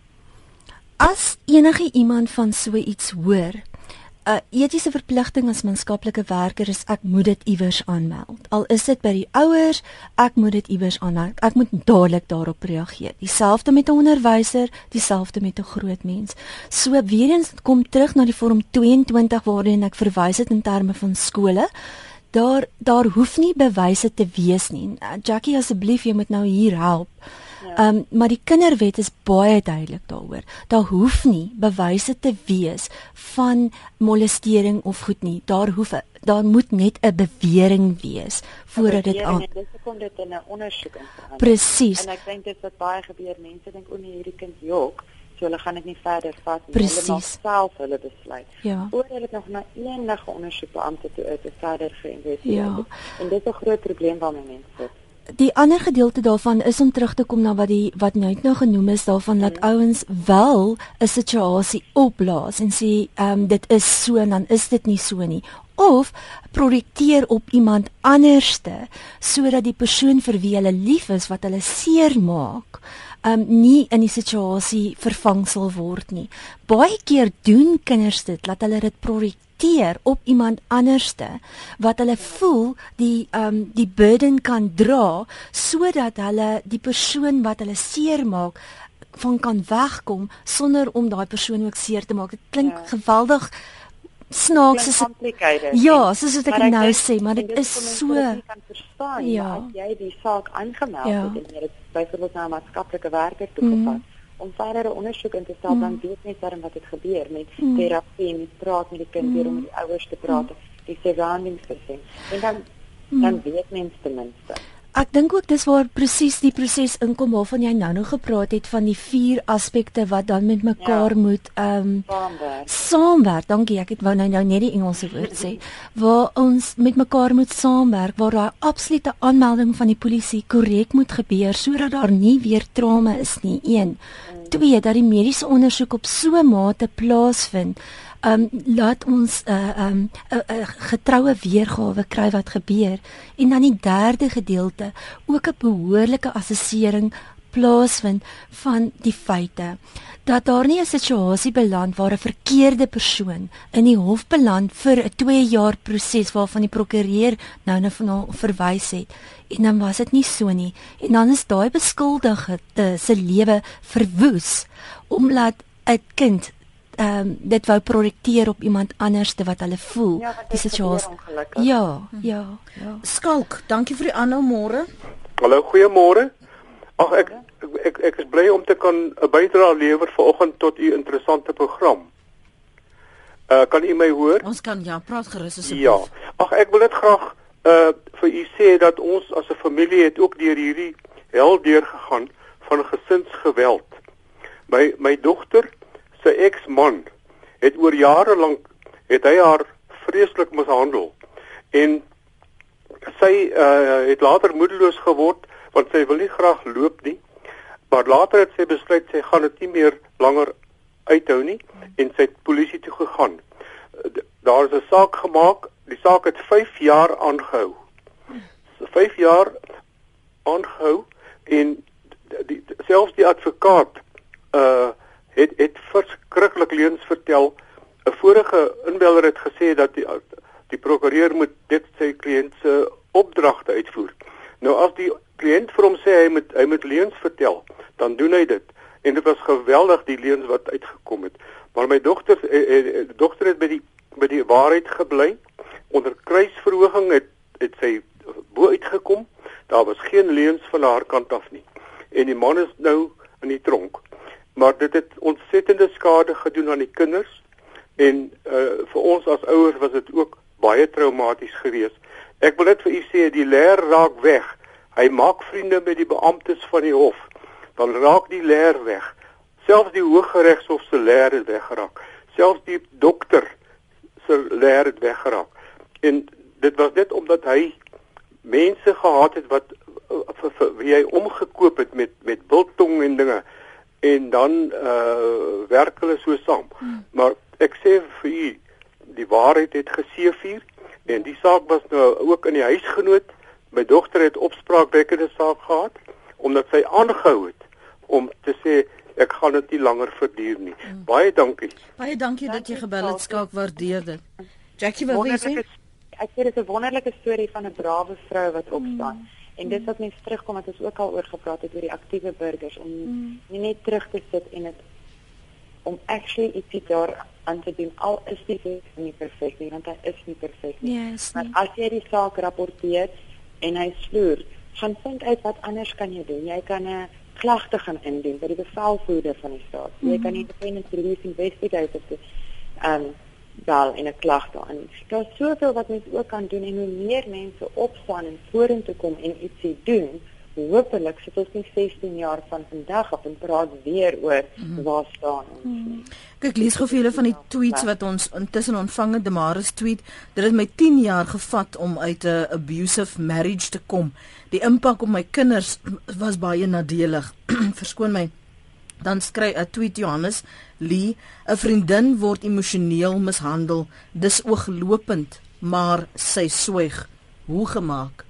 As enige iemand van so iets hoor, 'n uh, etiese verpligting as maatskaplike werker is ek moet dit iewers aanmeld. Al is dit by die ouers, ek moet dit iewers aanmeld. Ek moet dadelik daarop reageer. Dieselfde met 'n onderwyser, dieselfde met 'n groot mens. So weer eens kom terug na die vorm 22 waarin ek verwys het in terme van skole. Daar daar hoef nie bewyse te wees nie. Jackie asseblief, jy moet nou hier help. Ja. Um, maar die kinderwet is baie duidelik daaroor. Daar hoef nie bewyse te wees van molestering of goed nie. Daar hoef daar moet net 'n bewering wees voordat dit aan Dis kom dit in 'n ondersoek in. Presies. En ek dink dit wat baie gebeur, mense dink o nee, hierdie kind jok, so hulle gaan dit nie verder vat nie. Hulle maak self hulle besluit. Ja. Oor hulle nog na enige ondersoekbeampte toe uit te verder geïnvesteer. Ja. En dit is 'n groot probleem waarmee mense sit die ander gedeelte daarvan is om terug te kom na wat die wat nou nou genoem is daarvan dat mm. ouens wel 'n situasie opblaas en sê ehm um, dit is so en dan is dit nie so nie of projekteer op iemand anderste sodat die persoon vir wie hulle lief is wat hulle seermaak um nie in die situasie vervang sal word nie. Baie keer doen kinders dit dat hulle dit projekteer op iemand anderste wat hulle voel die um die burden kan dra sodat hulle die persoon wat hulle seermaak van kan wegkom sonder om daai persoon ook seer te maak. Dit klink ja. geweldig snaaks is Ja, soos wat ek nou sê, maar dit is so kan verstaan ja. as jy die saak aangemeld ja. het en jy het byvoorbeeld na 'n maatskaplike werker toegepas mm. om verdere ondersoek in te stel mm. dan weet mens dan wat het gebeur met mm. terapie en praat met die kind mm. om met die ouers te praat, mm. die surroundings te sien. En dan mm. dan weet mens ten minste. Ek dink ook dis waar presies die proses inkom waarvan jy nou nog gepraat het van die vier aspekte wat dan met mekaar ja. moet ehm um, saamwerk. Saamwerk. Dankie. Ek het wou nou nou net die Engelse woord sê waar ons met mekaar moet saamwerk waar daar absolute aanmelding van die polisie korrek moet gebeur sodat daar nie weer trauma is nie. 1. 2 dat die mediese ondersoek op so 'n mate plaasvind um laat ons 'n uh, um 'n uh, uh, getroue weergawe kry wat gebeur. En dan die derde gedeelte ook 'n behoorlike assessering plaasvind van die feite. Dat daar nie 'n situasie beland waar 'n verkeerde persoon in die hof beland vir 'n 2 jaar proses waarvan die prokureur nou net van verwys het. En dan was dit nie so nie. En dan is daai beskuldigde se lewe verwoes omdat 'n kind ehm um, dit wou projekteer op iemand anderste wat hulle voel ja, die situasie. Ja, ja, ja. Skalk, dankie vir die aanhou môre. Hallo, goeiemôre. Ag ek, ek ek ek is bly om te kan 'n bydrae lewer vanoggend tot u interessante program. Uh kan u my hoor? Ons kan ja, praat gerus asseblief. Ja. Ag ek wil dit graag uh vir u sê dat ons as 'n familie het ook deur hierdie hel deur gegaan van gesinsgeweld. My my dogter sy eksman het oor jare lank het hy haar vreeslik mishandel. En sy uh, het later moedeloos geword want sy wil nie graag loop nie. Maar later het sy besluit sy gaan dit nie meer langer uithou nie en sy het polisie toe gegaan. Daar is 'n saak gemaak die saak het 5 jaar aangehou. So 5 jaar aangehou en die, die, selfs die advokaat uh het het verskriklik leuns vertel. 'n Vorige inbeller het gesê dat die die prokureur moet dit sy kliënt se opdragte uitvoer. Nou as die kliënt vir hom sê hy moet hy moet leuns vertel, dan doen hy dit. En dit was geweldig die leuns wat uitgekom het. Maar my dogter eh, eh, dogter het by die by die waarheid gebly. Onder kruisverhoging het het sy bo uitgekom. Daar was geen leuns van haar kant af nie. En die man is nou in die tronk. Maar dit het ontsettende skade gedoen aan die kinders en uh vir ons as ouers was dit ook baie traumaties geweest. Ek wil net vir u sê die leer raak weg. Hy maak vriende met die beamptes van die hof. Dan raak die leer weg. Selfs die Hooggeregshof se leer het weggeraak. Selfs die dokter se leer het weggeraak. En dit was net omdat hy mense gehad het wat vir, vir wie hy omgekoop het met met biltong en dinge en dan uh werk hulle so saam. Hmm. Maar ek sê vir u die waarheid het geseëvier en die saak was nou ook in die huisgenoot. My dogter het opspraakwekkende saak gehad omdat sy aangehou het om te sê ek gaan dit nie langer verduur nie. Hmm. Baie dankie. Baie dankie dat jy gebel het, skalk waardeer dit. Jackie, wat wil jy sê? Ek sê dit is 'n wonderlike storie van 'n brawe vrou wat opstaan. Hmm. En dis wat mense terugkom wat ons ook al oor gepraat het oor die aktiewe burgers om mm. nie net terug te sit en dit om actually iets daar aan te doen al is die wet nie perfek nie want hy is nie perfek nie. Yes, maar nie. as jy die saak rapporteer en hy sloer, gaan vind uit wat anders kan jy doen. Jy kan 'n klagte gaan indien by die bevelvoerder van die staat. Mm. Jy kan die independent police investigator ehm um, wel in 'n klag daarin. Daar's soveel wat mens ook kan doen en hoe meer mense opstaan en vorentoe kom en ietsie doen, hopelik sit ons nie 16 jaar van vandag af en praat weer oor mm. waar staan ons mm. nie. Kyk, lees gou vir julle van die tweets wat ons intussen ontvang het. Demaris tweet: "Dit het my 10 jaar gevat om uit 'n abusive marriage te kom. Die impak op my kinders was baie nadelig. [CLEARS THROAT] Verskoon my." Dan skryf 'n tweet Johannes Lee, 'n vriendin word emosioneel mishandel. Dis ooglopend, maar sy swyg. Hoe gemaak?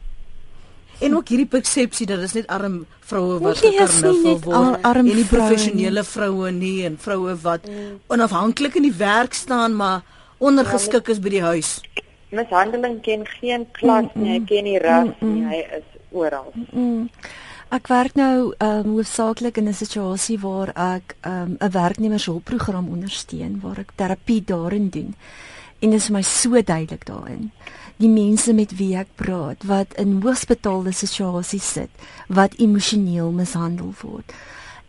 En ook hierdie persepsie dat dit is net arm vroue wat gekarnuffel word arm en nie professionele vroue nie en vroue wat mm. onafhanklik in die werk staan maar ondergeskik is by die huis. Mishandeling ken geen klas mm, nie, hy ken nie ras mm, nie, hy is oral. Mm. Ek werk nou ehm um, hoofsaaklik in 'n situasie waar ek ehm um, 'n werknemershulpprogram ondersteun waar ek terapie daarin doen. En dit is my so duidelik daarin. Die mense met wie ek praat wat in hospitale situasies sit, wat emosioneel mishandel word.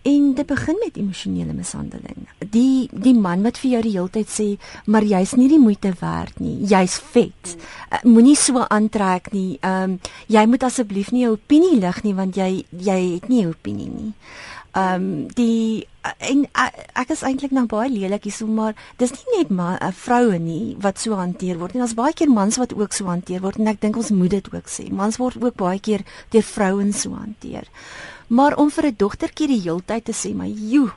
En dit begin met emosionele mishandeling. Die die man wat vir jou die hele tyd sê, "Maar jy's nie die moeite werd nie. Jy's vet. Uh, Moenie so aantrek nie. Ehm um, jy moet asseblief nie jou opinie lig nie want jy jy het nie 'n opinie nie." Ehm um, die en ek is eintlik nou baie lelik hier so maar dis nie net 'n vroue nie wat so hanteer word nie. Daar's baie keer mans wat ook so hanteer word en ek dink ons moet dit ook sê. Mans word ook baie keer deur vrouens so hanteer. Maar om vir 'n dogtertjie die heeltyd te sê, "Maar joe,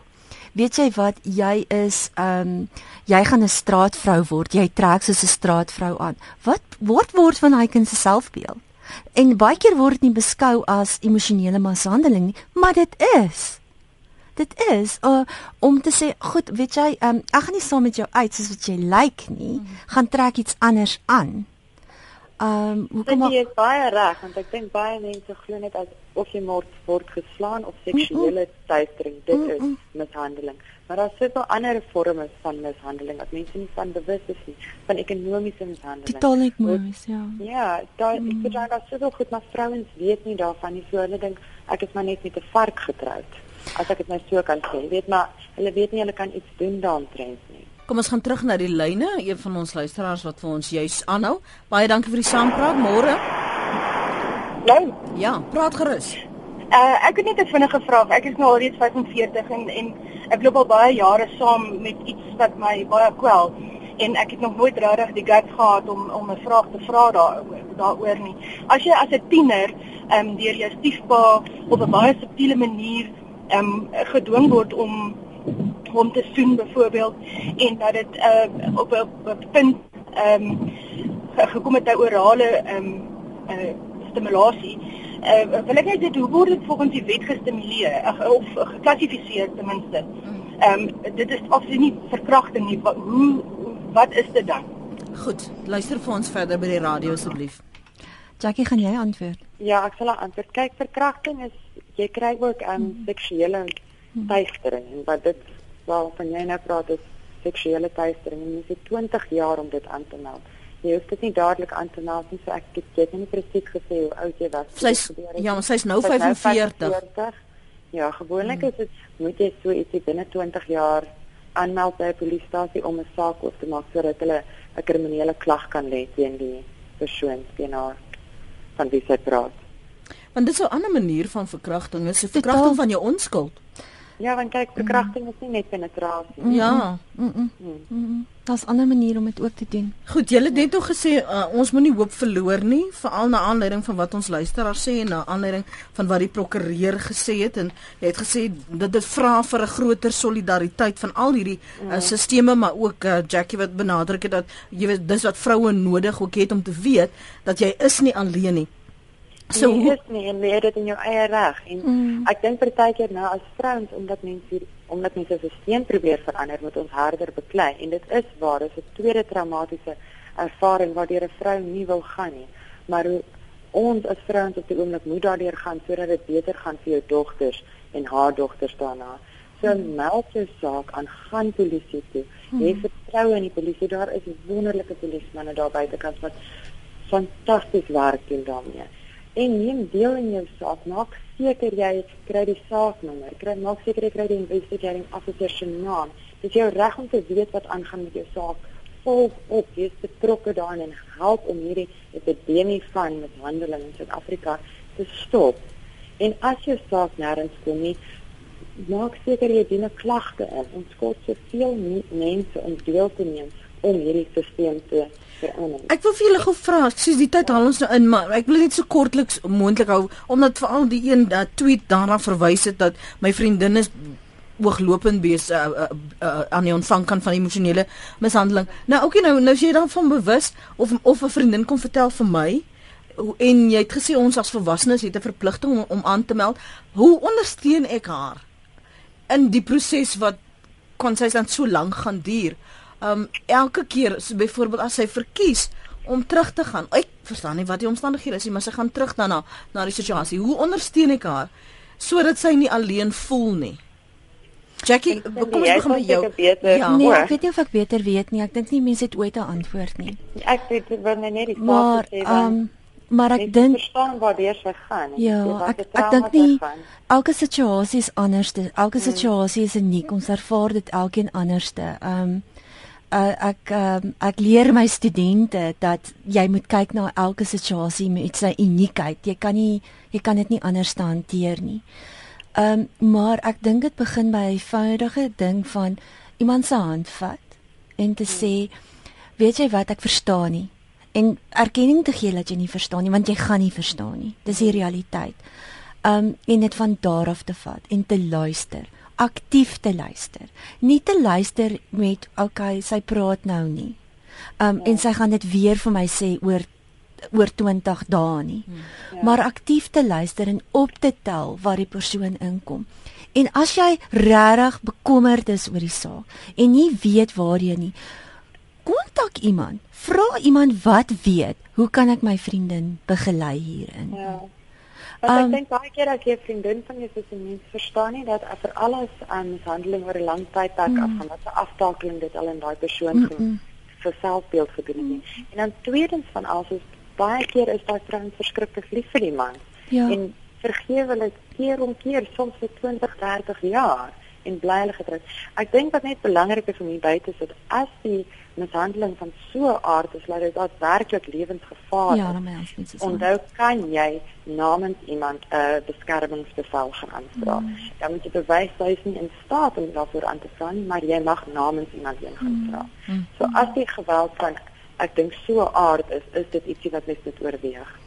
weet jy wat, jy is ehm um, jy gaan 'n straatvrou word. Jy trek soos 'n straatvrou aan." Wat word word van hy kind se selfbeeld? En baie keer word dit nie beskou as emosionele mishandeling nie, maar dit is. Dit is uh, om te sê, "Goed, weet jy, ehm um, ek gaan nie saam met jou uit soos wat jy lyk like nie. Gaan trek iets anders aan." Ehm um, hoekom Dit is baie reg want ek dink baie mense glo net as of jy word word geslaan of seksuele teistering dit mm -mm. is mishandeling. Maar daar is soveel ander vorme van mishandeling wat mense nie van bewus is nie, van ekonomiese mishandeling. Totaal ekonomies, ja. Ja, daar mm. ek bedoel daar is soveel goed maar vrouens weet nie daarvan nie. So hulle dink ek is maar net met 'n vark getroud. As ek dit nou so kan sê, weet maar hulle weet nie hulle kan iets doen daaroor nie. Kom ons gaan terug na die lyne, een van ons luisteraars wat vir ons juis aanhou. Baie dankie vir die saampraat. Môre. Nee. Ja, praat gerus. Uh ek het net 'n vinnige vraag. Ek is nou al reeds 45 en en ek loop al baie jare saam met iets wat my baie kwel en ek het nog nooit regtig die guts gehad om om 'n vraag te vra daaroor daaroor nie. As jy as 'n tiener ehm um, deur jou stiefpa op 'n baie subtiele manier ehm um, gedwing word om om te soen byvoorbeeld en dat dit uh, op 'n punt ehm um, gekom het by orale ehm um, uh, stimulasie. Uh, wil ek net weet hoe word dit volgens die wet gestimuleer uh, of uh, geklassifiseer ten minste? Ehm um, dit is absoluut nie verkrachting nie. Wat, hoe wat is dit dan? Goed, luister vir ons verder by die radio asseblief. Jackie, gaan jy antwoord? Ja, ek sal antwoord. Kyk, verkrachting is jy kry ook 'n um, ehm, hmm. seksuele teistering en wat dit waarvan jy nou praat is seksuele teistering en jy het 20 jaar om dit aan te meld. Jy hoef dit nie dadelik aan te meld nie, so ek het dit nie presies gesê hoe oud jy was. Sy's ja, maar sy's nou 45. 45 Ja, gewoonlik hmm. is dit moet jy so ietsie binne 20 jaar aanmeld by 'n polisiestasie om 'n saak oop te maak sodat hulle 'n kriminele klag kan lê teen die persoon teenoor van wie sy praat. Want dit is 'n ander manier van verkrachting, is 'n verkrachting van jou onskuld. Ja, want kyk, verkrachting mm. is nie net penetrasie nie. Ja. Mm -mm. Mm. Daar's ander maniere om dit ook te doen. Goed, jy het net nog gesê uh, ons moenie hoop verloor nie, veral na aanleiding van wat ons luisteraars sê en na aanleiding van wat die prokureur gesê het en jy het gesê dat dit vra vir 'n groter solidariteit van al hierdie uh, mm. sisteme, maar ook uh, Jackie wat benadruk het dat jy weet dis wat vroue nodig ook het om te weet dat jy is nie alleen nie. So nee, is nie en leer dit in jou eie reg en mm. ek dink partykeer nou as vrouens omdat mense omdat mense se stelsel probeer verander moet ons harder beklei en dit is waar is 'n tweede traumatiese ervaring waardeur 'n vrou nie wil gaan nie maar hoe ons as vrouens op die oomblik moet daardeur gaan sodat dit beter gaan vir jou dogters en haar dogters daarna so mm. meld jou saak aan gaan polisie toe mm. jy vertrou in die polisie daar is wonderlike polismanne daar buitekant wat fantasties werk doen daarmee en neem deel in jou saak. Maak seker jy kry die saaknommer. Kry maak seker jy kry die investigating officer se naam. Dit is jou reg om te weet wat aangaan met jou saak. Volg op, is betrokke daarin en help om hierdie epidemie van mishandeling in Suid-Afrika te stop. En as jou saak nêrens kom nie, maak seker jy dien 'n klagte in. Ons kort soveel mense om deel te neem om hierdie stelsel te verander. Ek wil vir julle gou vra, sies die tyd haal ons nou in, maar ek wil net so kortliks moontlik hou omdat veral die een dat tweet daarna verwys het dat my vriendin is ooglopend besig uh, uh, uh, aan die ontvang kan van emosionele mishandeling. Nou okay nou nou as jy daarvan bewus of of 'n vriendin kom vertel vir my en jy het gesê ons as volwassenes het 'n verpligting om, om aan te meld. Hoe ondersteun ek haar in die proses wat kon sy dan so lank gaan duur? Um elke keer so byvoorbeeld as sy verkies om terug te gaan. Ek verstaan nie wat die omstandighede is nie, maar sy gaan terug daarna na die situasie. Hoe ondersteun ek haar sodat sy nie alleen voel nie? Jackie, kom ons begin by jou. Ja, nee, ek weet nie of ek beter weet nie. Ek dink nie mense het ooit 'n antwoord nie. Ek weet dit wanneer net die saak sê dan. Um, maar ek dink verstaan waar dit se gaan. Ja, ek ek dink nie elke situasie is anders. Elke hmm. situasie is uniek. Ons ervaar dit elkeen anderste. Ehm um, uh, ek uh, ek leer my studente dat jy moet kyk na elke situasie met sy uniekheid. Jy kan nie jy kan dit nie anders hanteer nie. Ehm um, maar ek dink dit begin by 'n eenvoudige ding van iemand se hand vat en te sê weet jy wat ek verstaan nie en erkenning te gee dat jy nie verstaan nie want jy gaan nie verstaan nie. Dis die realiteit. Ehm um, en dit van daar af te vat en te luister aktief te luister. Nie te luister met okay, sy praat nou nie. Um ja. en sy gaan dit weer vir my sê oor oor 20 dae nie. Hmm. Ja. Maar aktief te luister en op te tel waar die persoon inkom. En as jy regtig bekommerd is oor die saak en nie weet waarheen nie, kontak iemand. Vra iemand wat weet. Hoe kan ek my vriendin begelei hierin? Ja. Want um, ek dink baie keer as jy 'n vriendin van jou is en mens verstaan nie dat vir alles aan mishandeling oor 'n lang tydperk mm. afgaan, wat 'n aftakeling dit al in daai persoon mm -mm. vir selfbeeld gedoen het. Mm. En dan tweedens van alles is baie keer is daai vrou verskriklik lief vir die man. Ja. En vergewe hulle keer om keer soms vir 20, 30 jaar en bly hulle getrou. Ek dink wat net belangrik is om hier by te sit, as die mishandeling van so 'n aard is dat dit daadwerklik lewensgevaar is. Ja, dan mens dit. Onthou kan jy namens iemand 'n uh, beskermingsbevel gaan aanvra. Mm. Dan moet jy bewys jy is nie in staat om daarvoor aan te vra nie, maar jy mag namens iemand een gaan mm. vra. Mm. So as die geweld van ek dink so 'n aard is, is dit ietsie wat mens moet oorweeg.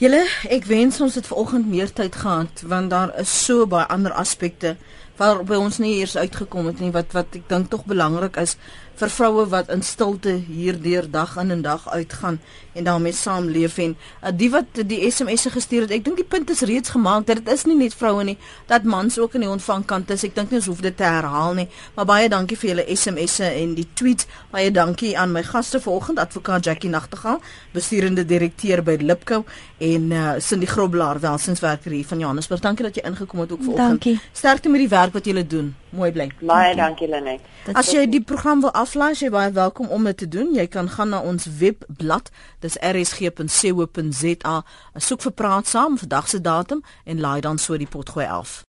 Julle, ek wens ons het vanoggend meer tyd gehad want daar is so baie ander aspekte waarop ons nie eers uitgekom het nie wat wat ek dink tog belangrik is vir vroue wat in stilte hierdeur dag in en dag uitgaan en daarmee saamleef en uh, die wat die SMS'e gestuur het ek dink die punt is reeds gemaak dat dit is nie net vroue nie dat mans ook in die ontvangkant is. Ek dink nie ons hoef dit te herhaal nie maar baie dankie vir julle SMS'e en die tweets. Baie dankie aan my gaste vanoggend advokaat Jackie Nagtegaal besturende direkteur by Lipco en uh, Cindy Groblaar welsinswerker hier van Johannesburg. Dankie dat jy ingekom het ook vanoggend. Sterkte met die werk wat jy doen. Mooi bly. Baie dankie. Lenet. As jy die program wil aflaai, jy baie welkom om dit te doen. Jy kan gaan na ons webblad, dis rsg.co.za, soek vir praat saam vandag se datum en laai dan so die potgooi 11.